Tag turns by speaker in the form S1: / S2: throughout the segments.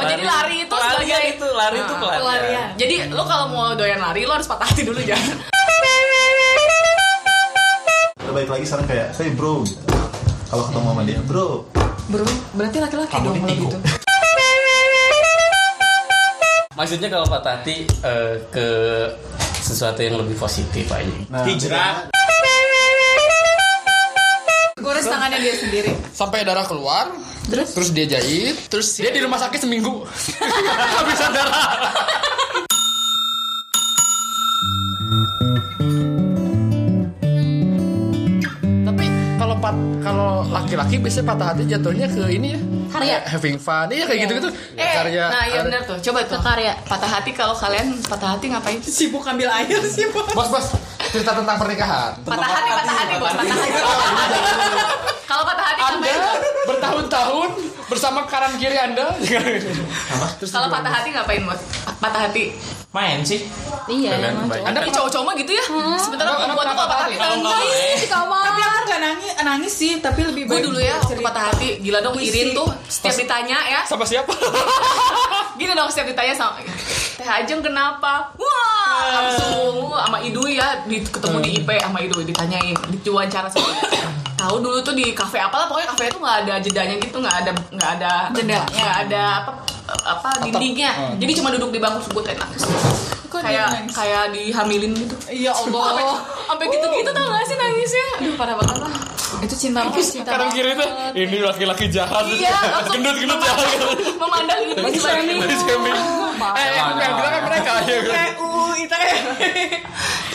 S1: Oh jadi lari itu
S2: pelarian
S1: sebagai
S2: itu lari itu
S1: Ah,
S2: pelarian.
S1: pelarian. Jadi lo kalau mau doyan lari lo harus patah hati dulu jangan.
S3: Udah baik lagi sekarang kayak, hey bro gitu. Kalau ketemu sama dia, bro
S1: Bro, berarti laki-laki dong kalau gitu.
S2: Maksudnya kalau patah hati eh, ke sesuatu yang lebih positif aja.
S3: Nah,
S2: Hijrah.
S1: Gores tangannya dia sendiri.
S4: sampai darah keluar
S1: Terus?
S4: terus dia jahit terus dia di rumah sakit seminggu habisan darah tapi kalau pat kalau laki-laki biasanya patah hati jatuhnya ke ini ya
S5: Karya.
S4: Having fun iya kayak gitu gitu
S1: Eh, nah iya benar tuh. Coba tuh.
S5: Karya.
S1: Patah hati kalau kalian patah hati ngapain? Sibuk ambil air sibuk.
S4: bos bos cerita tentang pernikahan
S1: Patah hati, patah hati, bos. Patah hati. Kalau patah hati
S4: anda
S1: ngapain?
S4: bertahun-tahun bersama kanan kiri anda terus
S1: Kalau patah hati ngapain, bos? Patah hati.
S2: Main sih.
S5: Iya,
S2: Kan,
S5: emang
S2: baik.
S5: cowok.
S4: anda
S1: Tapi cowok-cowok mah gitu ya. Sebentar tuh
S4: emang
S1: kalau patah hati nangis.
S2: main,
S5: di kamar.
S6: Tapi aku gak nangis, nangis sih, tapi lebih
S1: Gue
S6: baik
S1: dulu ya waktu patah hati Gila dong. Irin tuh Setiap ditanya ya
S4: sama siapa
S1: Gini dong setiap ditanya sama Teh Ajeng kenapa? Wah langsung sama Idui ya di, Ketemu di IP sama Idui Ditanyain Diwawancara sama. Tahu dulu tuh di kafe apalah Pokoknya kafe itu gak ada jedanya gitu Gak ada Gak ada
S6: Jeda.
S1: Gak ada apa apa dindingnya. Jadi cuma duduk di bangku sebut
S6: dia
S1: kayak kayak dihamilin gitu.
S6: Ya Allah.
S1: sampai gitu-gitu tau gak sih nangisnya? Aduh parah banget lah.
S6: Itu cinta banget, cinta
S4: kanan kiri tuh ini laki-laki jahat.
S1: Iya
S4: gendut gendut jahat.
S1: memandang gitu.
S4: Body shaming. Body shaming. Eh, yang bilang kan mereka. Ya.
S1: Eh, itu ya.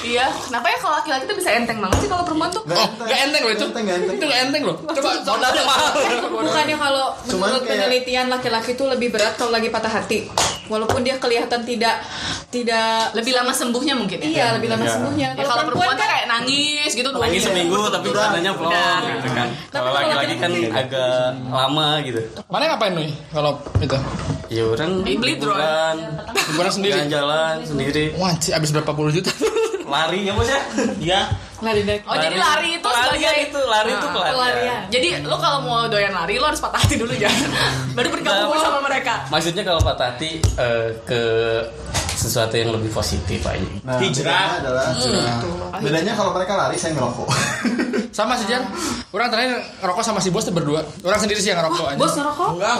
S1: Iya, kenapa ya kalau laki-laki tuh bisa enteng banget sih kalau perempuan tuh?
S4: Oh, gak enteng loh itu.
S3: Enteng, gak enteng.
S4: Itu gak enteng loh. Coba modalnya mahal.
S6: Bukannya kalau menurut
S3: kayak-
S6: penelitian laki-laki itu lebih berat kalau lagi patah hati. Walaupun dia kelihatan tidak tidak
S1: Lebih lama sembuhnya mungkin ya?
S6: iya lebih lama
S4: Iya.
S6: sembuhnya.
S1: Ya kalau perempuan tuh kayak nangis gitu dua
S2: Nangis
S1: minggu.
S2: seminggu tapi badannya plong
S1: Udah.
S2: gitu kan. Kalau laki-laki kan agak lama gitu.
S4: Mana ngapain nih kalau itu?
S2: Ya orang
S1: Beli drone.
S2: liburan,
S4: Liburan sendiri.
S2: jalan-jalan sendiri,
S4: Wah, anjir, abis berapa puluh juta?
S2: lari ya bos ya? Iya.
S6: lari dari
S1: Oh jadi lari itu
S2: Pelarian
S1: sebagai
S2: itu, lari itu
S1: Ah,
S2: pelarian.
S1: pelarian. Jadi lo kalau mau doyan lari lo harus patah hati dulu jangan. Baru bergabung
S2: Nah,
S1: sama mereka.
S2: Maksudnya kalau patah hati eh, ke sesuatu yang lebih positif aja.
S3: Nah,
S2: Hijrah.
S3: adalah bedanya kalau mereka lari saya ngerokok.
S4: Sama sih Jan. Orang terakhir ngerokok sama si bos tuh berdua. Orang sendiri sih yang ngerokok aja.
S6: Bos ngerokok?
S2: Enggak,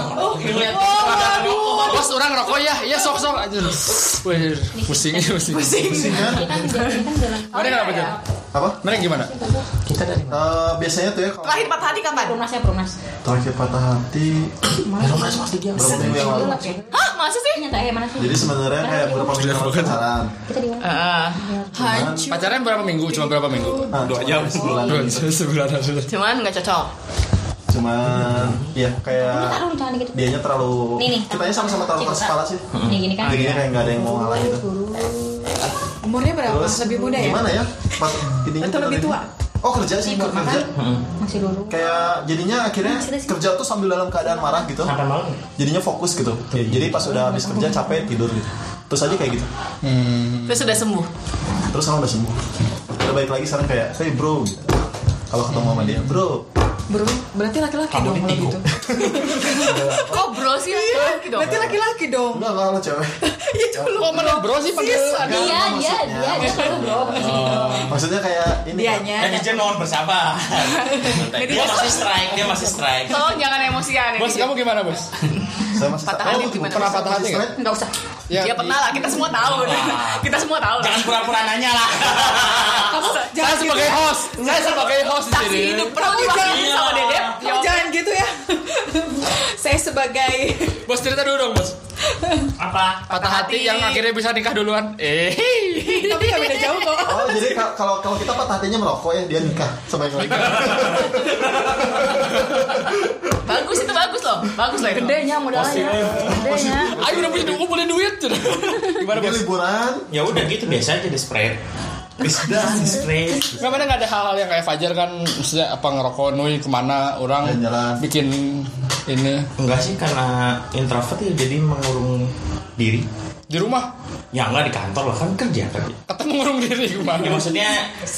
S4: Bos orang ngerokok ya, iya sok sok aja. Wih, pusing pusing. Pusing.
S3: Kan?
S5: Ini kan juga ini kan jalan.
S4: Mana kenapa Jan?
S3: Apa?
S4: Mana gimana?
S3: Eh, biasanya tuh ya kalau
S1: Terakhir patah hati kapan?
S5: Perumnas ya perumnas.
S3: terakhir patah hati berapa minggu yang lalu.
S1: Hah masa sih?
S5: Nyata ya mana sih?
S3: Jadi sebenarnya kayak beberapa minggu yang lalu pacaran.
S5: Kita di mana?
S1: Ah,
S6: Hancur.
S4: Pacaran berapa minggu? Cuma berapa minggu?
S3: Nah,
S2: Dua jam.
S3: sebulan. Gitu.
S4: sebulan aja.
S1: cuman nggak cocok.
S3: Cuman ya kayak
S5: Taruh jangan dikit.
S3: dianya terlalu
S5: Nih, nih.
S3: kitanya sama-sama terlalu keras kepala sih.
S5: Nih gini kan.
S3: Jadinya kayak nggak ada yang mau ngalah gitu.
S6: Umurnya berapa?
S3: Terus
S6: Lebih muda ya?
S3: Gimana ya? Pas ininya
S6: Atau lebih tua?
S3: Oh kerja sih buat kerja.
S5: Masih dulu.
S3: Kayak jadinya akhirnya kerja tuh sambil dalam keadaan marah gitu. Jadinya fokus gitu. Ya, jadi pas udah habis kerja capek tidur gitu. Terus aja kayak gitu.
S1: Terus sudah sembuh.
S3: Terus sekarang udah sembuh. Udah baik lagi sekarang kayak, hey bro. Gitu. Kalau ketemu sama dia, bro.
S6: Bro, berarti laki-laki dong kalau gitu.
S1: Kok bro sih laki-laki dong?
S6: Berarti laki-laki dong.
S3: Enggak, enggak lo cewek.
S4: Kok mana bro sih panggil?
S5: Dia dia dia dia selalu bro.
S3: Maksudnya kayak ini. kan.
S6: Dianya.
S2: Netizen mohon bersabar. dia masih strike, dia masih strike.
S1: Tolong jangan emosian.
S4: Bos kamu gimana bos?
S3: Saya masih
S1: Patah
S3: oh,
S1: hati gimana?
S4: Pernah patah hati nggak?
S1: Nggak usah.
S4: Ya,
S1: Ya pernah lah, kita semua tahu. kita semua tahu lah.
S2: Jangan pura-pura nanya lah.
S1: Kamu
S4: Saya sebagai host, saya sebagai host di sini.
S1: hidup pernah diwakili sama Dedep.
S6: Kamu jangan gitu ya. Saya sebagai
S4: Bos cerita dulu dong bos.
S2: Apa?
S4: Patah hati yang akhirnya bisa nikah duluan. Eh.
S6: tapi gak beda jauh kok.
S3: Oh jadi ka- kalau kalau kita patah hatinya merokok ya dia nikah sama yang lain.
S1: Bagus itu bagus loh. Bagus loh itu.
S5: Gedenya modalnya. Gedenya.
S4: Ayo udah punya duit, punya duit. Gimana bos?
S3: liburan.
S2: Ya udah gitu biasa aja di spray. Bisa di spray.
S4: Nggak ada hal-hal yang kayak Fajar kan, maksudnya apa ngerokok nui ke mana orang
S3: Jalan-jalan.
S4: bikin ini
S2: Enggak sih karena introvert ya jadi mengurung diri.
S4: di rumah
S2: Ya enggak di kantor lah kan kerja kerja.
S4: ketemu ngurung diri
S2: Ya
S4: ke mana?
S2: maksudnya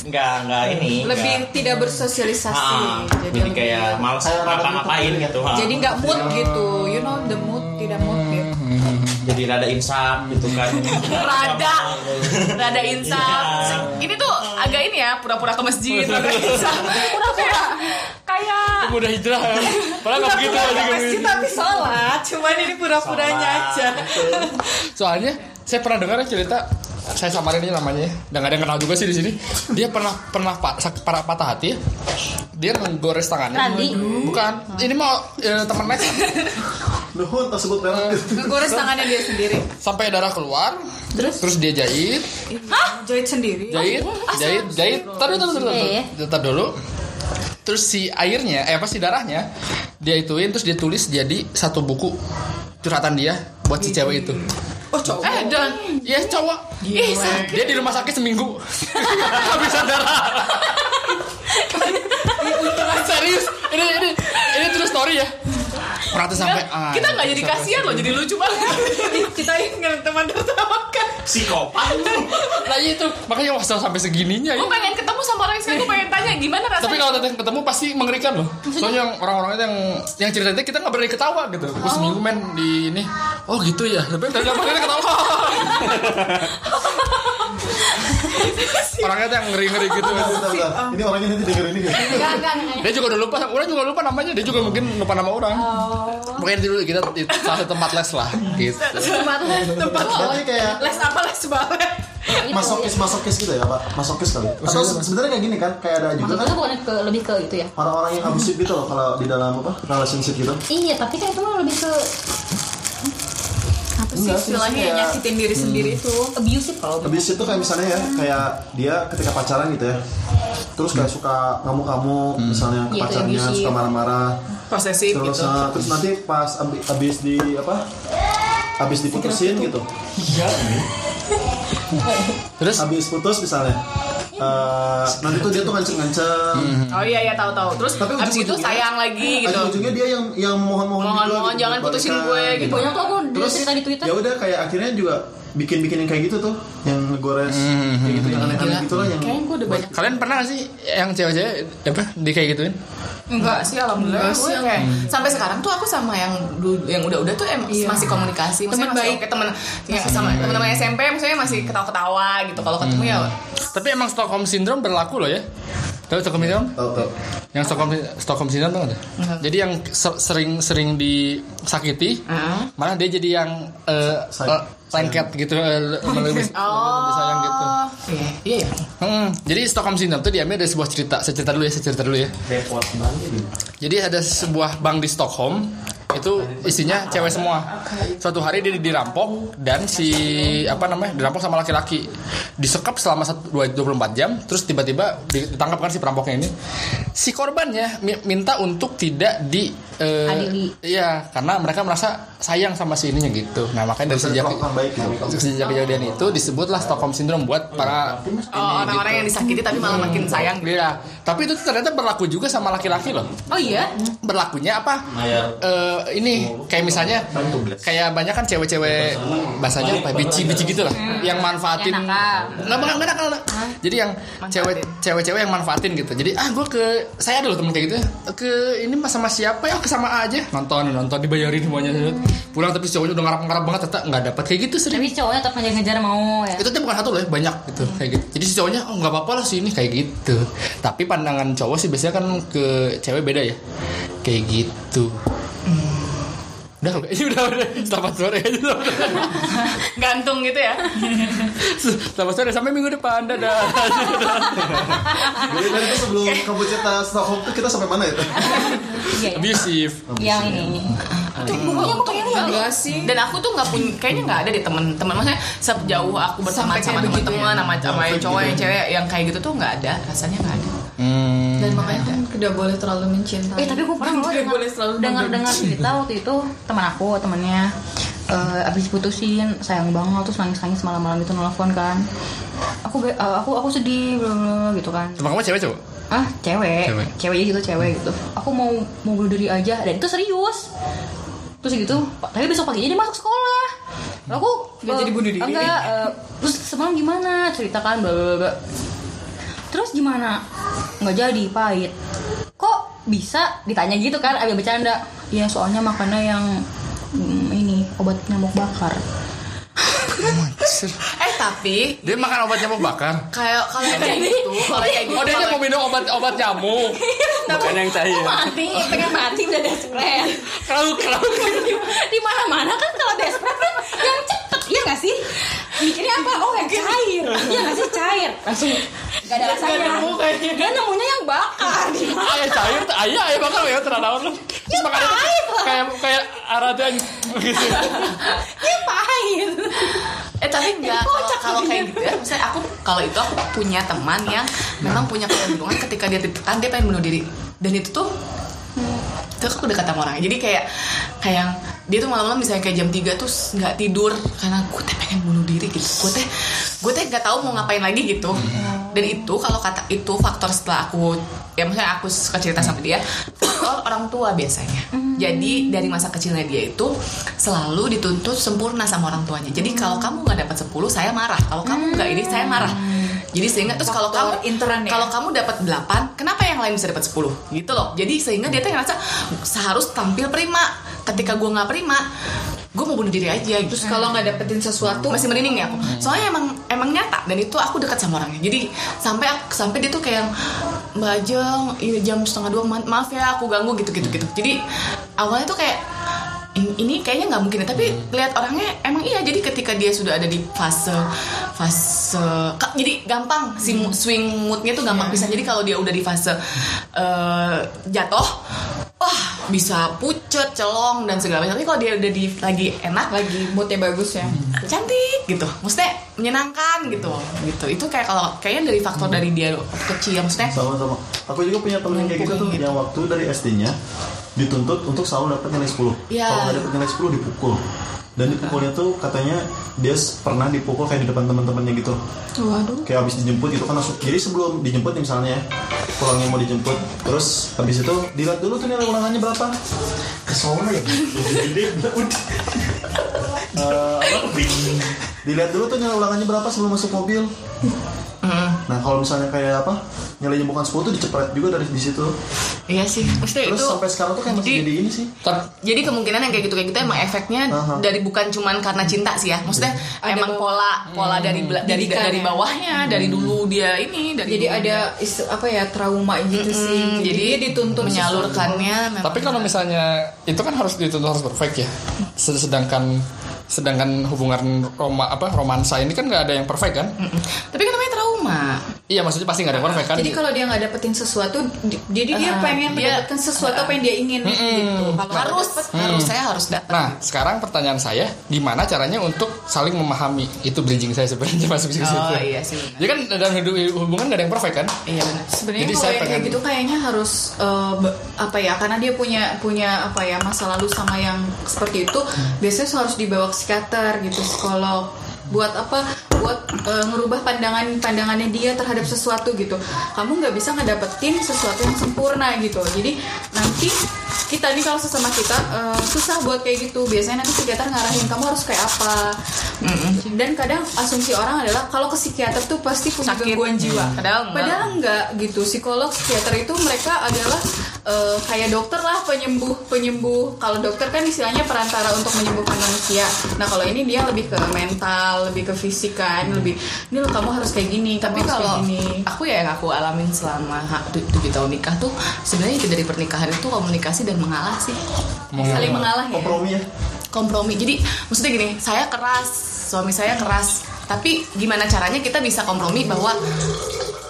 S2: enggak enggak ini.
S6: Lebih
S2: enggak-
S6: tidak bersosialisasi.
S2: Ah, jadi
S6: lebih-
S2: kayak males
S3: Kayak
S2: ngapa-ngapain gitu. ah.
S6: jadi nggak mood gitu. You know the mood tidak mood gitu.
S7: jadi rada insaf gitu kan
S1: rada rada insaf ini tuh agak ini ya pura-pura ke masjid rada insaf pura-pura kayak
S4: Udah hijrah ya. Padahal nggak begitu aja
S6: tapi sholat cuman ini pura-puranya aja
S4: Soalnya saya pernah dengar cerita saya samarin ini namanya ya. dan gak ada yang kenal juga sih di sini. Dia pernah pernah para patah hati ya. Dia menggores tangannya.
S5: Randi.
S4: Bukan. Ini mau eh, teman Lex
S3: Nuhun tersebut merah
S6: ngegores tangannya dia sendiri
S4: sampai darah keluar.
S5: Terus?
S4: Terus dia jahit,
S6: jahit sendiri
S4: jahit, jahit, jahit. Taruh, taruh,
S5: Iya,
S4: taruh. Taruh dulu. Terus si airnya, eh apa sih darahnya, dia ituin terus dia tulis jadi satu buku curhatan dia buat si cewek itu.
S6: oh cowok
S1: eh dan
S4: Iya cowok.
S1: ih sakit
S4: Dia di rumah sakit seminggu. Habisan darah. Serius? Ini ini ini terus story ya. Pernah tuh sampai ah,
S1: kita nggak jadi
S4: sampai-
S1: kasihan loh jadi lucu banget
S6: kita ingat teman tertawa kan
S7: psikopat
S4: Nah iya itu makanya wah sampai segininya ya.
S1: gue pengen ketemu sama orang yang gue pengen tanya gimana rasanya
S4: Tapi kalau teteh ketemu pasti mengerikan loh. Soalnya yang orang-orang itu yang yang cerita itu kita nggak berani ketawa gitu. Terus seminggu men di ini. Oh gitu ya. Tapi dari lama kita ketawa. Orangnya tuh yang ngeri-ngeri gitu.
S3: Bentar, bentar, bentar. Ini orangnya nanti denger ini.
S4: Dia juga udah lupa, orang juga lupa namanya. Dia juga mungkin lupa nama orang. Mungkin dulu kita di salah satu tempat les lah, gitu.
S5: Tempat
S6: tempat
S3: Berarti kayak
S6: les apa les balet
S3: masokis masokis gitu ya pak masokis kali atau se- sebenarnya kayak gini kan kayak ada juga
S5: Maksudnya
S3: kan
S5: bukan ke lebih ke itu ya.
S3: orang-orang yang abusif gitu loh kalau di dalam apa relationship gitu
S5: Iya, tapi kan itu mah lebih ke
S6: apa sih
S3: Enggak
S6: istilahnya?
S3: kayak-
S6: nyakitin diri sendiri tuh
S5: abusive kalau
S3: abusif itu kayak misalnya ya kayak dia ketika pacaran gitu ya terus kayak suka ngamuk-ngamuk misalnya ke
S5: Iya, itu
S3: pacarnya
S5: abusive.
S3: suka marah-marah
S1: posesif
S3: terus
S1: gitu.
S3: eh, terus nanti pas abi- abis di apa abis diputusin gitu.
S4: Terus?
S3: Abis putus misalnya eh, nanti tuh dia tuh ngancem-ngancem
S1: oh iya iya tahu tahu. Terus
S3: Tapi
S1: abis itu sayang lagi gitu.
S3: ujungnya dia yang yang mohon-mohon juga
S1: Mohon-mohon,
S3: gitu,
S1: jangan putusin gue, gitu.
S5: Banyak tuh aku
S3: terus
S5: cerita di Twitter.
S3: ya udah kayak akhirnya juga bikin-bikin yang kayak gitu tuh yang ngegores kayak gitu yang aneh-aneh gitu lah yang
S1: kayaknya gue udah banyak
S4: kalian pernah gak sih yang cewek-cewek apa di kayak gituin?
S1: Enggak sih alhamdulillah gue kayak sampai sekarang tuh aku sama yang yang udah-udah tuh em, masih komunikasi
S6: Teman
S1: masih
S6: baik.
S1: oke teman ya, sama teman-teman SMP maksudnya masih ketawa-ketawa gitu kalau ketemu ya
S4: Tapi emang Stockholm Syndrome berlaku loh ya. Tahu Stockholm Syndrome?
S3: tahu tahu
S4: Yang Stockholm Stockholm Syndrome tuh ada. Jadi yang ser- sering-sering disakiti, malah dia jadi yang eh, lengket gitu, eh, lebih, lebih sayang gitu.
S1: iya iya ya
S4: Hmm, jadi Stockholm Syndrome itu diambil dari sebuah cerita. Saya cerita dulu ya, saya cerita dulu ya. Jadi ada sebuah bank di Stockholm itu isinya cewek semua. Suatu hari dia dirampok dan si apa namanya dirampok sama laki-laki. Disekap selama satu- dua- 24 jam, terus tiba-tiba ditangkap kan si perampoknya ini. Si korbannya mi- minta untuk tidak di
S5: Adili.
S4: Iya, karena mereka merasa sayang sama si ininya gitu. Nah makanya dari sejak
S3: gitu
S4: sejak kejadian itu disebutlah Stockholm Syndrome buat para
S1: oh orang-orang yang disakiti tapi malah makin sayang
S4: Iya, tapi itu ternyata berlaku juga sama laki-laki loh.
S1: oh iya
S4: Berlakunya apa?
S7: Mayar.
S4: Eh, ini kayak misalnya kayak banyak kan cewek-cewek bahasanya apa bici-bici gitu lah yang manfaatin.
S5: Yang nakal.
S4: nggak bakal nggak nakal lah. jadi yang cewek cewek-cewek yang manfaatin gitu. Jadi ah gue ke saya loh temen kayak gitu ke ini mas sama siapa ya? Ke sama A aja. Nonton nonton dibayarin semuanya. Pulang tapi cowoknya udah ngarap-ngarap banget tetap nggak dapat kayak gitu sering.
S5: Tapi cowoknya tetap ngejar-ngejar mau ya.
S4: itu tuh bukan satu loh ya, banyak gitu kayak gitu. Jadi si cowoknya oh nggak apa-apa lah sih ini kayak gitu. Tapi pandangan cowok sih biasanya kan ke cewek beda ya. Kayak gitu udah ini udah udah selamat sore aja
S1: gantung gitu ya
S4: selamat sore sampai minggu depan dadah
S3: jadi tadi tuh sebelum kamu cerita Stockholm tuh kita sampai mana ya
S5: Iya, ya.
S4: abusive
S5: Yang ini.
S1: Iya, aku kayaknya nggak
S6: Enggak sih.
S1: Dan aku tuh nggak punya, kayaknya nggak ada deh temen-temen. Maksudnya sejauh aku
S6: Sampai
S1: sama teman-teman,
S6: ya?
S1: sama cowok, yang cewek, yang kayak gitu tuh nggak ada. Rasanya nggak ada.
S4: hmm.
S6: Makanya kan tidak boleh terlalu mencintai.
S5: Eh tapi aku pernah loh dengar
S6: boleh selalu
S5: dengar dengar cerita waktu itu teman aku temannya eh, abis putusin sayang banget terus nangis nangis malam-malam itu nelfon kan. Aku be- eh, aku aku sedih bla, bla, bla, gitu kan.
S4: Teman kamu cewek cowok?
S5: Ah cewek.
S4: Cewek.
S5: cewek gitu cewek gitu. Aku mau mau bunuh diri aja dan itu serius. Terus gitu tapi besok paginya dia masuk sekolah. Lalu aku
S6: Nggak
S5: eh,
S6: jadi bunuh diri?
S5: enggak eh, terus semalam gimana? Ceritakan bla bla bla terus gimana? Nggak jadi pahit. Kok bisa? Ditanya gitu kan agak bercanda. Ya soalnya makannya yang mm, ini obat nyamuk bakar.
S1: Eh tapi
S4: Dia makan obat nyamuk bakar.
S1: kayak kalau kayak gitu kalau kayak gitu.
S4: Oh dia mau minum obat obat nyamuk. Bukan yang cair.
S5: mati? Pengen mati udah desperate.
S4: Kalau kalau
S5: di mana mana kan kalau desperate kan yang iya nggak sih? Mikirnya apa? Oh yang cair. Iya nggak sih? Cair. Langsung gak ada rasanya. dia nemunya yang bakar di mana
S4: ayah cair, ayah ayah bakar ya terlalu lu. Itu
S5: pahit. lah.
S4: kayak kayak aradan gitu.
S5: dia pahit.
S1: Eh tapi enggak kalau kalau kayak gitu ya, misalnya aku kalau itu aku punya teman yang memang punya kecenderungan ketika dia ditekan dia pengen bunuh diri. Dan itu tuh terus aku dekat sama orangnya. Jadi kayak kayak yang dia tuh malam-malam misalnya kayak jam 3 tuh nggak tidur karena gue teh pengen bunuh diri gitu. Gue teh gue teh nggak tahu mau ngapain lagi gitu. Dan itu kalau kata itu faktor setelah aku ya maksudnya aku suka cerita sama dia faktor orang tua biasanya. Jadi dari masa kecilnya dia itu selalu dituntut sempurna sama orang tuanya. Jadi kalau kamu nggak dapat 10 saya marah. Kalau kamu nggak ini saya marah. Jadi sehingga terus kalau kamu
S6: intern ya?
S1: kalau kamu dapat 8 kenapa yang lain bisa dapat 10 gitu loh. Jadi sehingga dia tuh ngerasa seharus tampil prima ketika gue nggak prima gue mau bunuh diri aja gitu.
S6: Terus kalau nggak dapetin sesuatu
S1: masih merinding ya aku. Soalnya emang emang nyata dan itu aku dekat sama orangnya. Jadi sampai aku- sampai dia tuh kayak mbak Ajeng iya jam setengah dua ma- maaf ya aku ganggu gitu gitu gitu. Jadi awalnya tuh kayak "In- ini kayaknya nggak mungkin ya tapi lihat orangnya emang iya. Jadi ketika dia sudah ada di fase fase jadi gampang si mu- swing moodnya tuh gampang bisa. Jadi kalau dia udah di fase eh, jatuh wah bisa pucet celong dan segala macam. Tapi kalau dia udah di lagi enak
S6: lagi moodnya bagus ya.
S1: cantik gitu. Maksudnya menyenangkan gitu. Gitu. Itu kayak kalau kayaknya dari faktor dari dia kecil maksudnya
S3: sama-sama. Aku juga punya temen yang kayak gitu tuh yang waktu dari SD-nya dituntut untuk selalu dapat nilai 10
S1: Iya.
S3: kalau nggak dapat nilai 10 dipukul. Dan dipukulnya tuh katanya dia pernah dipukul kayak di depan teman-temannya gitu.
S5: Waduh.
S3: Kayak habis dijemput gitu kan langsung jadi sebelum dijemput nih misalnya pulangnya mau dijemput terus habis itu dilihat dulu tuh nilai ulangannya berapa. Kesono ya. Eh, apa? dilihat dulu tuh nilai ulangannya berapa sebelum masuk mobil nah kalau misalnya kayak apa nilainya bukan 10 tuh dicepret juga dari di situ
S1: iya sih maksudnya
S3: terus
S1: itu
S3: sampai sekarang tuh kayak masih
S1: jadi-
S3: jadi ini sih
S1: jadi kemungkinan yang kayak gitu kayak gitu emang efeknya
S3: Aha.
S1: dari bukan cuman karena cinta sih ya maksudnya
S6: Ada
S1: emang pola pola dari bela- dari
S6: Didikan
S1: dari
S6: ya.
S1: bawahnya dari dulu dia ini dari
S6: Jadi
S1: dulu
S6: ada is- apa ya trauma gitu sih.
S1: Mm,
S6: Jadi, dia dituntut
S1: menyalurkannya memang-
S4: Tapi kalau misalnya itu kan harus dituntut harus perfect ya. Sedangkan sedangkan hubungan roma apa romansa ini kan nggak ada yang perfect kan?
S1: Mm-mm. tapi kan namanya trauma
S4: Iya maksudnya pasti nggak ada yang perfect kan?
S6: Jadi kalau dia nggak dapetin sesuatu, di- jadi dia
S1: Ah,
S6: pengen
S1: dia-
S6: mendapatkan sesuatu apa yang dia ingin gitu. Kalau nggak
S1: harus
S6: dapet,
S1: harus saya harus dapat
S4: Nah, sekarang pertanyaan saya, gimana caranya untuk saling memahami? Itu bridging saya sebenarnya masuk ke situ.
S1: oh iya sih
S4: Ya kan dalam hidup hubungan gak ada yang perfect kan?
S1: iya benar
S6: Sebenarnya
S4: Jadi
S6: kalau
S4: saya
S6: yang kayak
S4: pengen-
S6: gitu kayaknya harus be- apa ya? Karena dia punya punya apa ya masa lalu sama yang seperti itu, biasanya harus dibawa ke psikiater gitu, psikolog. Buat apa? Buat eh, ngerubah pandangan pandangannya dia terhadap sesuatu gitu. Kamu nggak bisa ngedapetin sesuatu yang sempurna gitu. Jadi nanti kita nih kalau sesama kita eh, susah buat kayak gitu. Biasanya nanti psikiater ngarahin kamu harus kayak apa. Dan kadang asumsi orang adalah kalau ke psikiater tuh pasti punya
S1: Sakit.
S6: gangguan jiwa.
S1: Padahal enggak.
S6: Padahal enggak gitu psikolog psikiater itu mereka adalah eh, kayak dokter lah penyembuh penyembuh. Kalau dokter kan istilahnya perantara untuk menyembuhkan manusia. Nah kalau ini dia lebih ke mental lebih ke fisik kan lebih ini lo kamu harus kayak gini
S1: tapi kalau
S6: kayak gini.
S1: aku ya yang aku alamin selama tujuh tahun nikah tuh sebenarnya itu dari pernikahan itu komunikasi dan mengalah sih.
S6: Saling mengalah ya.
S3: Kompromi ya.
S1: Kompromi. Jadi maksudnya gini saya keras suami saya keras. Tapi gimana caranya kita bisa kompromi bahwa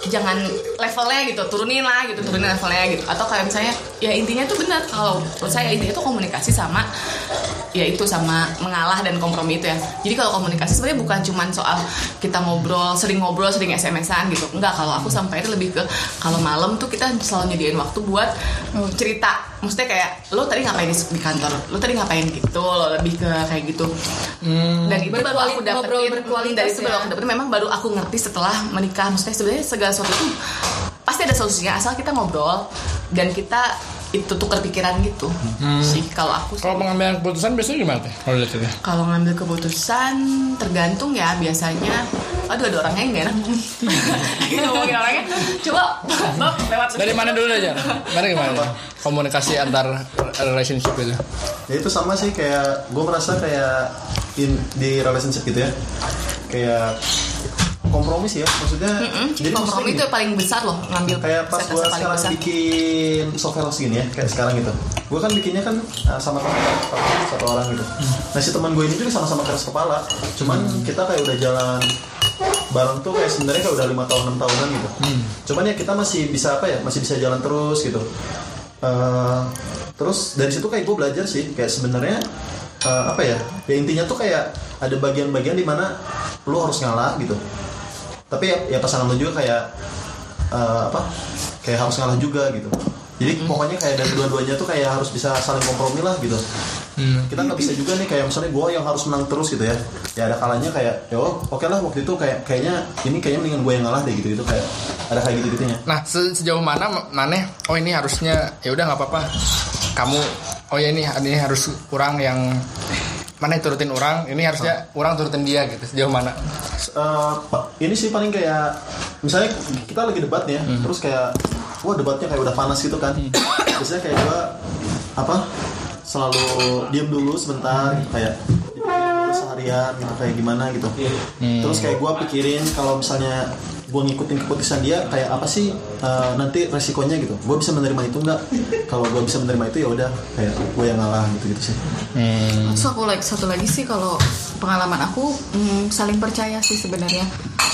S1: jangan levelnya gitu turunin lah gitu turunin levelnya gitu. Atau kayak misalnya ya intinya tuh benar kalau menurut saya intinya tuh komunikasi sama ya itu sama mengalah dan kompromi itu ya. Jadi kalau komunikasi sebenarnya bukan cuman soal kita ngobrol sering ngobrol sering sms-an gitu. Enggak kalau aku sampai itu lebih ke kalau malam tuh kita selalu nyediain waktu buat cerita. Maksudnya kayak lo tadi ngapain di, di kantor? Lo tadi ngapain gitu? Lo lebih ke kayak gitu. Dan itu baru aku dapetin. Dari itu baru
S6: ya.
S1: aku dapetin. Memang baru aku ngerti setelah menikah. Maksudnya sebenarnya segala sesuatu itu pasti ada solusinya asal kita ngobrol dan kita itu tukar pikiran gitu sih kalau aku.
S4: Kalau pengambilan keputusan biasanya gimana teh? Kalau lihat.
S1: Kalau ngambil keputusan tergantung ya biasanya. Aduh ada orangnya yang gak enak ngomong. ngomongin orangnya. Coba Bab lewat
S4: Dari mana dulu aja? Mana gimana? Komunikasi antar relationship itu.
S3: ya itu sama sih kayak gue merasa kayak in, di relationship gitu ya kayak kompromi sih ya maksudnya jadi
S1: kompromi itu paling besar loh ngambil
S3: kayak pas gue sekarang
S1: besar.
S3: bikin software house gini ya kayak sekarang gitu. Gue kan bikinnya kan uh, sama teman satu orang gitu. Nah si teman gue ini juga sama-sama keras kepala. Cuman kita kayak udah jalan bareng tuh kayak sebenarnya kayak udah lima tahun enam tahunan gitu. Cuman ya kita masih bisa apa ya masih bisa jalan terus gitu. Eh, terus dari situ kayak gue belajar sih kayak sebenarnya eh, apa ya ya intinya tuh kayak ada bagian-bagian di mana lu harus ngalah gitu tapi ya, ya pasangan lu juga kayak eh, apa kayak harus ngalah juga gitu. Jadi pokoknya kayak dari dua-duanya tuh kayak harus bisa saling kompromi lah gitu. Kita nggak bisa juga nih kayak misalnya gue yang harus menang terus gitu ya. Ya ada kalanya kayak ya oh, oke lah waktu itu kayak kayaknya ini kayaknya mendingan gue yang ngalah deh gitu gitu kayak ada kayak gitu gitunya.
S4: Nah, se- sejauh mana maneh oh ini harusnya ya udah nggak apa-apa. Kamu oh ya ini ini harus kurang yang mana turutin orang, ini harusnya orang turutin dia gitu. Sejauh mana?
S3: Pak, ini sih paling kayak misalnya kita lagi debat nih ya, terus kayak wah debatnya kayak udah panas gitu kan. Biasanya kayak gua apa selalu diem dulu sebentar gitu, kayak seharian gitu kayak gimana gitu. Terus kayak gua pikirin kalau misalnya gue ngikutin keputusan dia kayak apa sih eh, nanti resikonya gitu. Gue bisa menerima itu nggak? Kalau gue bisa menerima itu ya udah. Kayak gue yang ngalah gitu gitu sih
S6: Terus aku like satu lagi sih kalau pengalaman aku mm, saling percaya sih sebenarnya.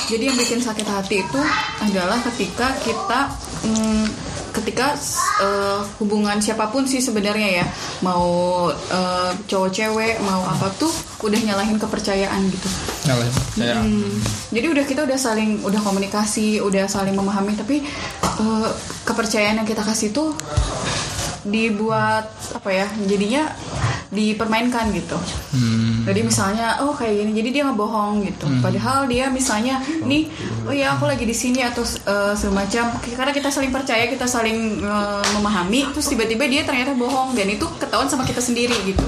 S6: Jadi yang bikin sakit hati itu adalah ketika kita mm, ketika eh, hubungan siapa pun sih sebenarnya ya mau eh, cowok cewek mau apa tuh udah nyalahin kepercayaan gitu.
S4: Nyalain. Saya.
S6: Hmm, jadi udah kita udah saling udah komunikasi, udah saling memahami tapi eh, kepercayaan yang kita kasih tuh dibuat apa ya? Jadinya dipermainkan gitu. Jadi misalnya oh kayak gini, jadi dia ngebohong gitu. Padahal dia misalnya nih oh ya aku lagi di sini atau eh, semacam karena kita saling percaya, kita saling eh, memahami, terus tiba-tiba dia ternyata bohong dan itu ketahuan sama kita sendiri gitu.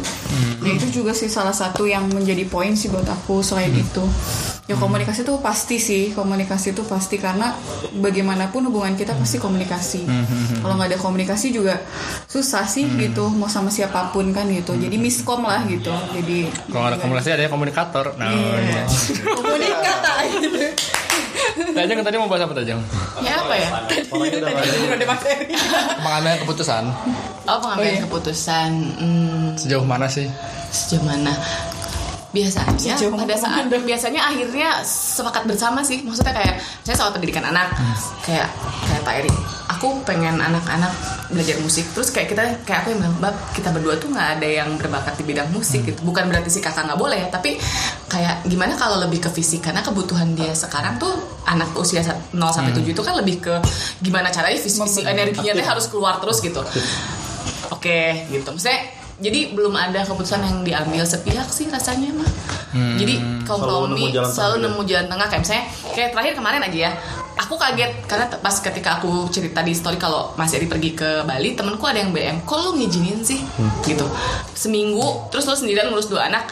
S6: Nah itu juga sih salah satu yang menjadi poin sih buat aku selain itu. Ya komunikasi itu pasti sih, komunikasi itu pasti karena bagaimanapun hubungan kita pasti komunikasi. Kalau nggak ada komunikasi juga susah sih gitu, mau sama siapa pun kan gitu. Jadi miskom lah gitu. Jadi
S4: Kalau ada komunikasi ada komunikator. Nah, iya.
S6: komunikata gitu.
S4: Tajang tadi mau bahas apa Tajang?
S1: Ya apa ya?
S3: orangnya udah ada.
S4: Pengambilan keputusan.
S1: Oh pengambilan keputusan hmm,
S4: Sejauh mana sih?
S1: sejauh mana? Biasanya
S6: Sejauh
S1: pada saat biasanya akhirnya sepakat bersama sih. Maksudnya kayak saya soal pendidikan anak, kayak kayak Pak Eri. Aku pengen anak-anak belajar musik. Terus kayak kita kayak aku yang bilang, "Bab, kita berdua tuh nggak ada yang berbakat di bidang musik gitu. Bukan berarti si kakak nggak boleh ya, tapi kayak gimana kalau lebih ke fisik karena kebutuhan dia sekarang tuh anak usia 0 sampai 7 itu kan lebih ke gimana caranya fisik, fisik energinya tuh harus keluar terus gitu. Oke, gitu. Maksudnya jadi belum ada keputusan yang diambil sepihak sih rasanya mah. Jadi
S3: nemu
S1: kompromi
S3: jalan
S1: selalu
S3: tengah
S1: nemu jalan tengah kayak misalnya kayak terakhir kemarin aja ya. Aku kaget karena pas ketika aku cerita di story kalau Mas Eri pergi ke Bali, temenku ada yang BM, kok lu ngizinin sih? Gitu. Seminggu terus lu sendirian ngurus dua anak.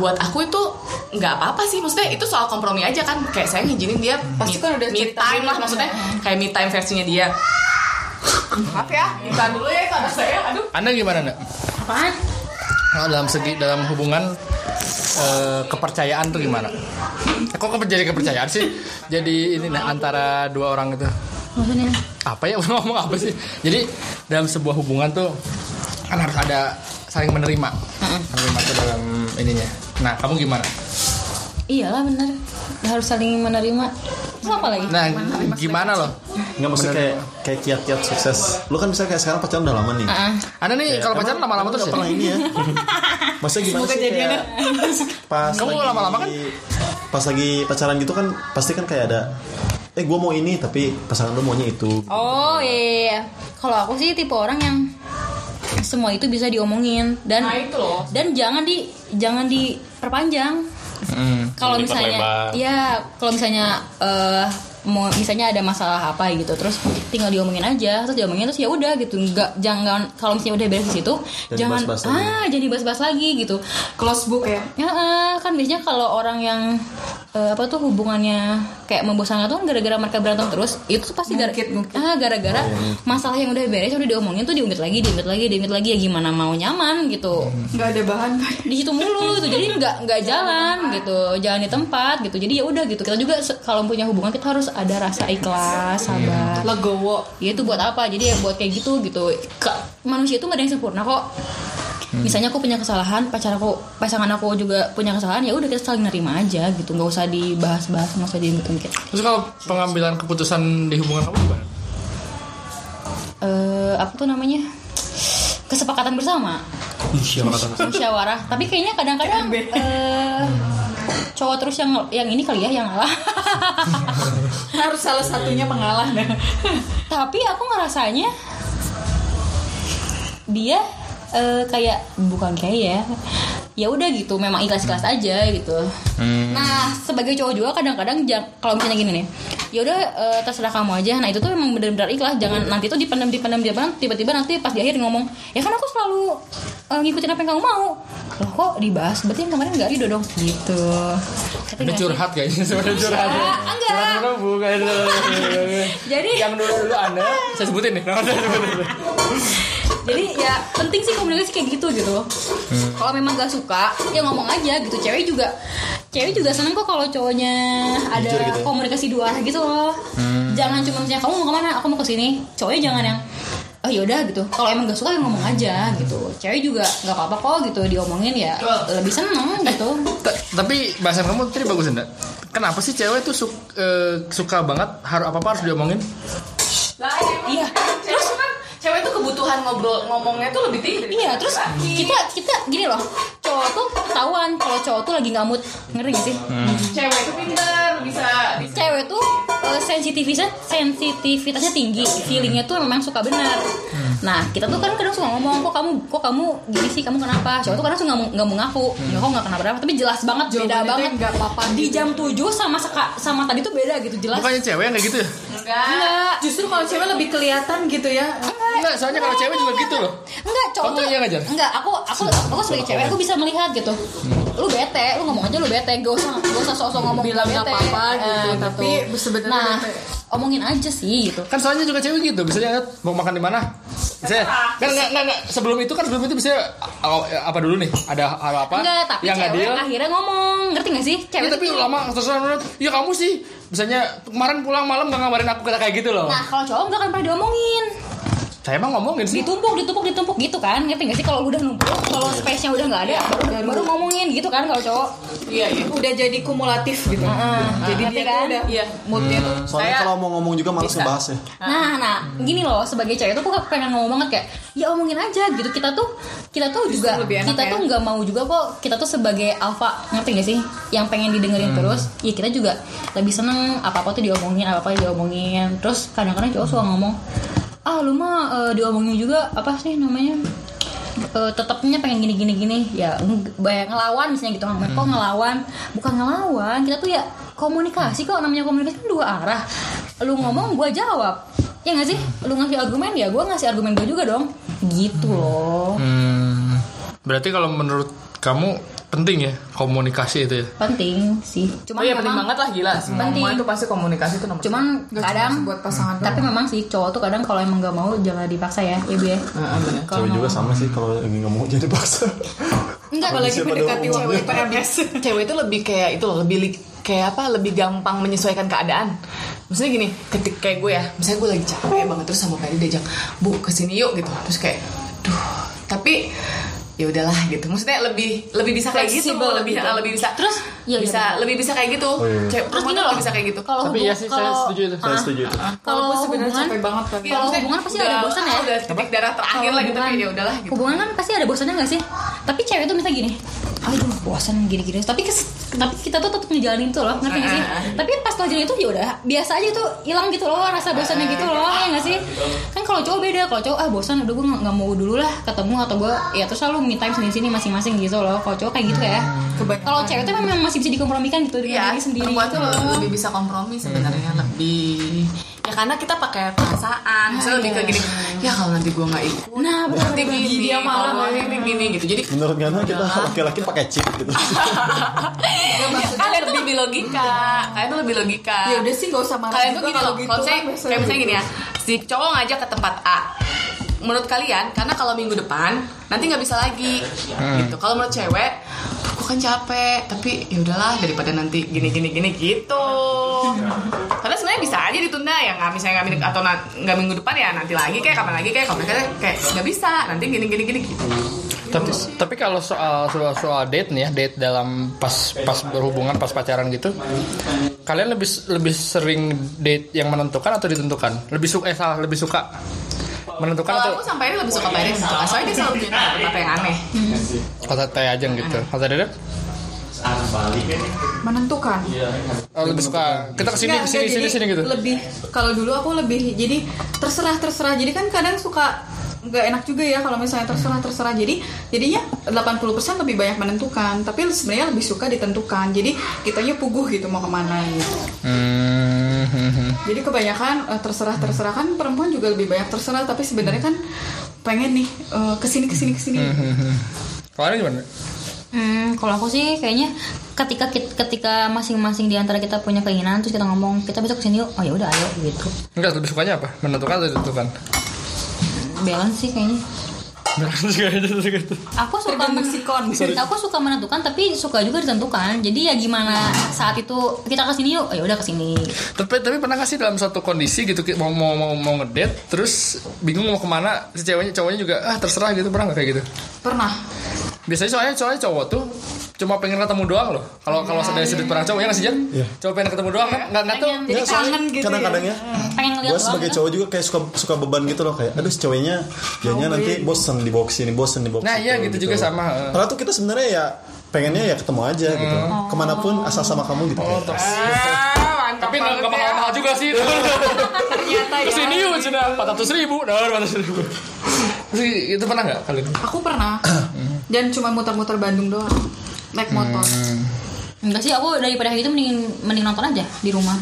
S1: Buat aku itu nggak apa-apa sih, maksudnya itu soal kompromi aja kan. Kayak saya ngizinin dia
S6: Pasti
S1: me,
S6: kan udah
S1: me time lah
S6: kan
S1: maksudnya
S6: ya.
S1: kayak me time versinya dia. Maaf ya, kita dulu ya itu anak saya. Aduh.
S4: Anda gimana nak?
S6: Apaan?
S4: Nah, dalam segi dalam hubungan eh, kepercayaan tuh gimana? Eh, Kok jadi kepercayaan sih? Jadi ini nah antara dua orang itu
S5: Maksudnya?
S4: apa ya ngomong apa sih? Jadi dalam sebuah hubungan tuh kan harus ada saling menerima, menerima tuh dalam ininya. Nah kamu gimana?
S5: Iyalah bener harus saling menerima. Terus apa lagi?
S4: Nah gimana loh?
S3: nggak maksudnya kayak kayak kiat-kiat sukses lu kan misalnya kayak sekarang pacaran udah lama nih
S5: Ah,
S4: Anda nih kalau pacaran lama-lama terus ya?
S3: pernah ini ya maksudnya gimana sih kayak pas
S4: Kamu
S3: lagi-
S4: lama-lama kan?
S3: pas lagi pacaran gitu kan pasti kan kayak ada eh gue mau ini tapi pasangan lu maunya itu
S5: Oh iya, iya, iya. Kalau aku sih tipe orang yang semua itu bisa diomongin dan
S1: Nah, itu loh.
S5: dan jangan di jangan diperpanjang.
S4: Hmm.
S5: Kalau misalnya
S2: diperlebar.
S5: ya kalau misalnya mau misalnya ada masalah apa gitu terus tinggal diomongin aja terus diomongin terus ya udah gitu nggak jangan kalau misalnya udah beres di situ
S3: Jangan
S5: jangan
S3: dibahas-bahas lagi.
S5: ah jadi bahas-bahas lagi gitu.
S6: Close book ya?
S5: Ya eh, kan biasanya kalau orang yang eh, apa tuh hubungannya kayak membosankan tuh kan gara-gara mereka berantem terus itu tuh pasti gara ah gara-gara masalah yang udah beres udah diomongin tuh diungkit lagi diungkit lagi diungkit lagi ya gimana mau nyaman gitu.
S6: Nggak ada bahan
S5: di situ mulu gitu jadi nggak nggak jalan gitu jalan di tempat gitu jadi ya udah gitu. Kita juga kalau punya hubungan kita harus ada rasa ikhlas sabar.
S6: Legowo.
S5: Ya itu buat apa? Jadi ya buat kayak gitu gitu. Ke- manusia itu nggak ada yang sempurna kok. Misalnya aku punya kesalahan pacar aku pasangan aku juga punya kesalahan ya udah kita saling nerima aja gitu. Nggak usah dibahas-bahas nggak usah diungkit
S4: Terus kalau pengambilan keputusan di hubungan kamu gimana?
S5: eh apa tuh namanya? Kesepakatan bersama. Musyawarah. Tapi kayaknya kadang-kadang eh, cowok terus yang yang ini kali ya yang ngalah.
S6: Harus salah satunya pengalah. Dah
S5: tapi aku ngerasanya dia eh, kayak bukan kayak ya ya udah gitu memang ikhlas ikhlas aja gitu. Nah sebagai cowok juga kadang-kadang kalau misalnya gini nih ya udah eh, terserah kamu aja. Nah itu tuh memang benar-benar ikhlas. Jangan nanti tuh dipendam dipendam dipendam tiba-tiba nanti pas di akhir ngomong ya kan aku selalu eh, ngikutin apa yang kamu mau loh kok dibahas? Berarti yang kemarin nggak ridho dong? Gitu.
S4: Ini
S5: sih?
S4: curhat kayaknya sebenarnya curhat.
S5: enggak.
S4: Curhat dulu bukan.
S5: Jadi
S4: yang dulu dulu anda saya sebutin nih. Nama saya sebutin.
S5: jadi ya penting sih komunikasi kayak gitu gitu. Kalau memang gak suka ya ngomong aja gitu. Cewek juga cewek juga seneng kok kalau cowoknya ada
S3: Jujur gitu ya?
S5: komunikasi dua arah gitu loh. Jangan cuma misalnya kamu mau ke mana? Aku mau ke sini. Cowoknya jangan yang oh yaudah gitu kalau emang gak suka ya ngomong aja gitu cewek juga nggak apa-apa kok gitu diomongin ya lebih seneng gitu
S4: Ta- Tapi bahasan kamu tadi bagus enggak? Kenapa sih cewek tuh su- eh, suka banget harus apa apa harus diomongin?
S1: Lah,
S5: Iya.
S1: Terus kan cewek tuh kebutuhan ngobrol ngomongnya tuh lebih tinggi.
S5: Iya, terus kita kita gini loh, cowok tuh ketahuan kalau cowok tuh lagi ngamut, ngerti gak sih?
S1: cewek tuh pinter bisa bisa
S5: cewek tuh uh, sensitivitasnya sensitivitasnya tinggi. Feelingnya tuh memang suka benar. Nah kita tuh kan kadang suka ngomong kok kamu kok kamu gini sih? Kamu kenapa? Cowok tuh kadang suka nggak mau- ngaku. Nggak kok nggak kenapa kenapa tapi jelas banget beda
S6: Jawabannya
S5: banget.
S6: nggak apa-apa
S5: di
S6: gitu.
S5: jam 7 sama seka, sama tadi tuh beda gitu jelas.
S4: Bukannya cewek yang kayak gitu ya?
S1: Enggak
S5: enggak
S6: justru kalau cewek lebih kelihatan gitu ya
S4: Enggak, soalnya kalau cewek juga gitu loh.
S5: Enggak, cowok
S4: Kamu
S5: tuh
S4: iya nggak, Jan?
S5: Enggak, aku aku aku sebagai cewek aku bisa melihat gitu. Lu bete, lu ngomong aja lu bete, gak usah gak usah sok-sok ngomong
S6: Bilang
S5: bete.
S6: nggak apa-apa gitu,
S5: Eh,
S6: tapi sebenarnya
S5: nah,
S6: bete.
S5: omongin aja sih gitu.
S4: Kan soalnya juga cewek gitu, misalnya mau makan di mana? Misalnya, kan enggak, enggak, enggak, sebelum itu kan sebelum itu bisa apa dulu nih? Ada hal apa?
S5: Enggak, tapi
S4: yang nggak
S5: cewek akhirnya ngomong, ngerti gak sih?
S4: Ya,
S5: Cewek
S4: tapi
S5: tuh-
S4: lama terus ya kamu sih misalnya kemarin pulang malam gak ngabarin aku kata kayak gitu loh
S5: Nah, kalau cowok enggak akan pernah diomongin.
S4: Saya emang ngomongin sih
S5: Ditumpuk, ditumpuk, ditumpuk gitu kan. Ngerti gak sih kalau udah numpuk, kalau space-nya udah nggak ada, baru, baru ngomongin gitu kan kalau cowok.
S1: iya iya
S6: udah jadi kumulatif gitu jadi
S5: ngerti
S6: dia
S5: kan?
S6: udah
S1: Iya.
S6: moodnya tuh
S3: Soalnya
S1: Saya-
S3: kalau mau ngomong juga malas ngebahas ya.
S5: Nah, nah, gini loh, sebagai cewek tuh aku pengen ngomong banget kayak, ya omongin aja gitu. Kita tuh, kita tuh juga,
S6: lebih enak
S5: kita
S6: ya.
S5: tuh nggak mau juga kok. Kita tuh sebagai alpha, ngerti gak sih? Yang pengen didengerin terus, ya kita juga lebih seneng apa apa tuh diomongin, apa apa diomongin. Terus kadang-kadang cowok suka ngomong, ah lu mah eh, diomongin juga apa sih namanya? Eh, tetapnya pengen gini gini gini. Ya banyak ngelawan misalnya gitu kok ngelawan? Bukan ngelawan kita tuh ya komunikasi kok. Namanya komunikasi kan dua arah. Lu ngomong gua jawab. Ya nggak sih? Lu ngasih argumen ya gua ngasih argumen gua juga dong. Gitu loh.
S4: Hmm, berarti kalau menurut kamu penting ya komunikasi itu ya.
S5: Penting sih. Cuman
S1: Oh iya penting banget lah gila. Semua
S5: Penting.
S1: itu pasti komunikasi itu nomor
S5: cuman kadang
S6: buat pasangan
S5: tapi memang sih cowok tuh kadang kalau emang nggak mau jangan dipaksa ya ibu ya.
S1: Heeh, bener.
S5: Kalau
S3: Cewek juga
S5: mau-
S3: sama sih kalau lagi ngomong jadi paksa.
S5: enggak
S6: apalagi
S3: Siapa
S6: mendekati waktu PMS
S1: cewek itu lebih kayak itu loh lebih kayak apa lebih gampang menyesuaikan keadaan. Maksudnya gini ketik kayak gue ya misalnya gue lagi capek banget terus sama Ferry diajak bu ke sini yuk gitu. Terus kayak duh. Tapi ya udahlah gitu maksudnya lebih lebih bisa kayak gitu lebih
S6: gitu.
S1: lebih bisa
S5: Terus, iya,
S1: bisa
S5: iya.
S1: lebih bisa kayak gitu
S3: iya.
S1: Cewek-
S5: terus
S1: perempuan
S5: gini
S1: tuh
S5: loh
S1: bisa kayak gitu
S5: kalau
S4: Tapi
S5: hubung-
S4: iya sih, saya
S5: kalau-
S4: setuju itu.
S3: Saya
S5: Ah.
S3: setuju itu.
S5: kalau
S6: kalau gue sebenarnya
S5: hubungan
S6: capek banget kan
S1: Iya,
S5: kalau hubungan pasti
S1: udah-
S5: ada bosan ya
S1: udah titik darah terakhir
S5: Kalau
S1: lah gitu tapi ya udahlah gitu
S5: hubungan kan pasti ada bosannya gak sih tapi cewek tuh misalnya gini aduh bosan gini-gini. Tapi kes- tapi kita tuh tetap ngejalanin tuh loh ngerti gak sih? Tapi pas lo jalan itu ya udah biasa aja tuh hilang gitu loh rasa bosannya gitu loh ya nggak sih? kan kalau cowok beda kalau cowok ah bosan udah gue nggak nggak mau dulu lah ketemu atau gue ya terus selalu me time sendiri sini masing-masing gitu loh. Kalau cowok kayak gitu ya kalau cewek tuh memang masih bisa dikompromikan gitu dengan
S1: Iya,
S5: diri sendiri.
S1: perempuan tuh lebih bisa kompromi sebenarnya lebih ya karena kita pakai perasaan misalnya lebih ke gini ya kalau nanti gue nggak ikut
S5: Nah,
S1: nanti
S5: benar.
S1: gini
S6: Dia malah
S1: kalau
S6: kayak
S1: gini gini gitu. Jadi
S3: menurut Gana kita laki-laki pakai chip gitu.
S1: Kalian tuh lebih logika kalian tuh lebih logika
S6: ya udah sih gak usah marah
S1: kalian tuh gini
S6: kalau
S1: loh
S6: gitu
S1: kalau saya
S6: kan,
S1: kayak misalnya gini ya si cowok ngajak ke tempat A. Menurut kalian karena kalau minggu depan nanti nggak bisa lagi gitu. Kalau menurut cewek aku kan capek tapi ya udahlah daripada nanti gini gini gini gitu. Karena sebenarnya bisa aja ditunda ya nggak misalnya nggak atau nggak minggu depan ya nanti lagi kayak kapan lagi kayak kapan kayak kayak nggak bisa nanti gini gini gini gitu.
S4: Tapi tapi kalau soal soal soal date nih ya, date dalam pas pas berhubungan pas pacaran gitu, kalian lebih lebih sering date yang menentukan atau ditentukan? Lebih suka eh salah, lebih suka menentukan atau
S1: kalau aku sampai ini lebih suka Paris soalnya dia selalu punya kata yang aneh.
S4: Kata teh aja gitu. Kata Dede?
S6: menentukan?
S4: Oh, lebih suka. kita ke sini
S6: Nggak,
S4: ke sini
S6: nggak,
S4: sini
S6: jadi
S4: sini gitu.
S6: lebih kalau dulu aku lebih jadi terserah terserah. Jadi kan kadang suka nggak enak juga ya kalau misalnya terserah terserah. Jadi jadinya 80% lebih banyak menentukan. Tapi sebenarnya lebih suka ditentukan. Jadi kitanya puguh gitu mau ke mana gitu.
S4: Hmm, hmm, hmm.
S6: jadi kebanyakan eh, terserah terserah kan perempuan juga lebih banyak terserah tapi sebenarnya kan pengen nih eh, ke sini ke sini ke sini
S4: Kalau ini gimana?
S5: Hmm, kalau aku sih kayaknya ketika ketika masing-masing di antara kita punya keinginan terus kita ngomong kita besok ke sini yuk oh ya udah ayo gitu
S4: Enggak, lebih sukanya apa? Menentukan atau ditentukan?
S5: balance sih kayaknya. Aku suka
S6: Tergantung
S5: men-
S6: sikon.
S5: aku suka menentukan tapi suka juga ditentukan. Jadi ya gimana saat itu kita ke sini yuk? Oh, ya udah ke sini
S4: tapi tapi pernah gak sih dalam suatu kondisi gitu mau mau mau, mau ngedate terus bingung mau ke mana si ceweknya cowoknya juga ah terserah gitu. Pernah nggak kayak gitu?
S6: Pernah.
S4: Biasanya soalnya soalnya cowok tuh cuma pengen ketemu doang loh. Kalau kalau dari sudut pandang cowok ya nggak sih Jan?
S3: Iya.
S4: cowok pengen ketemu doang kan nggak nggak tuh
S5: Pengen.
S6: jadi
S3: Ya,
S6: kangen gitu
S3: kadang-kadang ya
S5: pengen ngeliat
S3: gue sebagai cowok juga kayak suka suka beban gitu loh. Kayak aduh si ceweknya jadinya nanti bosen di box ini bosen di box
S4: nah iya gitu juga sama eh.
S3: Padahal tuh kita sebenarnya ya pengennya ya ketemu aja gitu. Ke mana pun asal sama kamu gitu.
S4: Oh
S3: kayak.
S1: ah mantap
S4: tapi nggak nggak mahal
S1: ya.
S4: mahal juga sih
S6: ternyata ya.
S4: Ke sini yuk sudah empat ratus ribu. Nah empat ratus ribu. Terus itu pernah nggak kalian?
S6: Aku pernah. Dan cuma muter-muter Bandung doang naik motor.
S5: Enggak sih aku daripada kayak gitu mending mending nonton aja di rumah.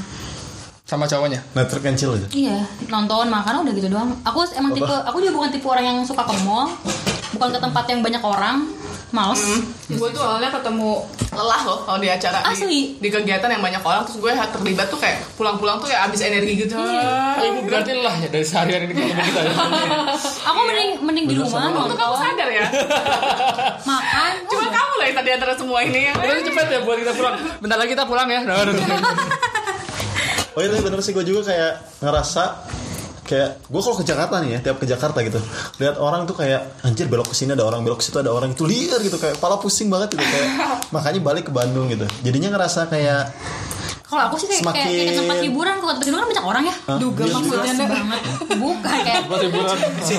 S4: Sama cowoknya?
S3: Network cancel aja?
S5: Iya nonton makan udah gitu doang. Aku emang tipe aku juga bukan tipe orang yang suka ke mall. Bukan ke tempat yang banyak orang. Males.
S1: Gue tuh awalnya ketemu lelah loh kalau di acara
S5: Asli.
S1: di, di kegiatan yang banyak orang. Terus gue terlibat tuh kayak pulang-pulang tuh ya abis energi gitu.
S4: Oh, ibu berarti lah ya dari seharian ini ketemu kita ya.
S5: Aku mending mending di rumah
S1: Untung kamu
S5: nonton.
S1: Sadar ya?
S5: Makan
S1: cuma yang tadi antara semua ini yang
S4: Udah cepet ya buat kita pulang. Bentar lagi kita pulang ya. Nah,
S3: oh iya bener sih gue juga kayak ngerasa kayak gue kalau ke Jakarta nih ya tiap ke Jakarta gitu lihat orang tuh kayak anjir belok ke sini ada orang belok ke situ ada orang itu liar gitu kayak pala pusing banget gitu kayak makanya balik ke Bandung gitu. Jadinya ngerasa kayak
S5: kalau aku sih kayak, kayak, kayak ke tempat
S3: Semakin-
S5: hiburan kalau tempat hiburan kan banyak orang ya.
S6: Duga maksudnya Nda.
S5: banget bukan kayak
S4: buat hiburan.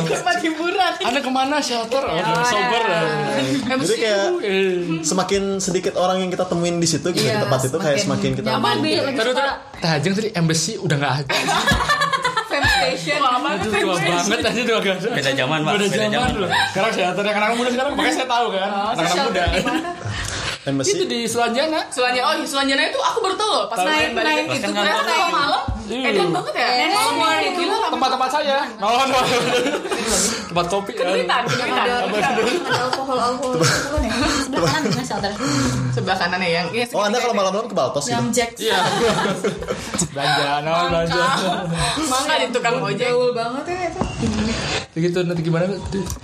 S1: Tempat hiburan.
S4: Anda ke mana? Shelter? Oh, sober
S3: jadi kayak semakin sedikit orang yang kita temuin di situ gitu di
S6: Iya,
S3: tempat itu kayak semakin kita
S5: nyaman
S4: Terus Tajeng tadi embassy udah nggak ada.
S6: fam station.
S1: Wah, banget
S4: Aduh tua banget aja ada.
S2: Beda zaman, Pak.
S4: Beda zaman. Sekarang shelter yang anak muda sekarang makanya saya tahu kan. Anak muda.
S3: Embassy
S4: Itu di Sulanjana.
S1: Sulanjana, oh Sulanjana itu aku baru tahu loh pas main balik
S6: Naik
S1: itu
S6: itu
S1: ternyata
S6: kan
S1: kalau malam. Edan banget ya?
S5: Eh,
S1: itu
S4: Tempat-tempat saya. No, no. Tempat kopi. ya.
S1: kederitaan kederitaan
S6: ada alkohol alkohol. Bukan ya?
S5: Sebelah kanan gimana shelter
S1: sebelah kanannya yang iya,
S3: oh anda kalau malam-malam ke Baltos gitu?
S6: Yang Jack.
S4: Iya. Belanja, no, belanja.
S1: mangga di tukang ojek.
S6: Gaul banget ya itu.
S4: Gitu nanti gimana?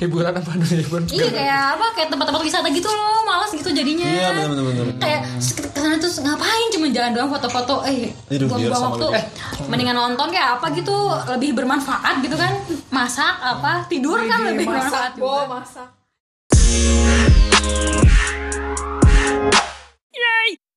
S4: Hiburan apa nih hiburan?
S5: iya kayak apa? Kayak tempat-tempat wisata gitu loh. Malas gitu jadinya.
S3: Iya benar benar benar
S5: kayak ke sana terus ngapain? Cuma jalan doang foto-foto. Eh buang-buang waktu. eh mendingan nonton kayak apa gitu lebih bermanfaat gitu kan? Masak apa tidur kan lebih bermanfaat juga.
S6: Bo masak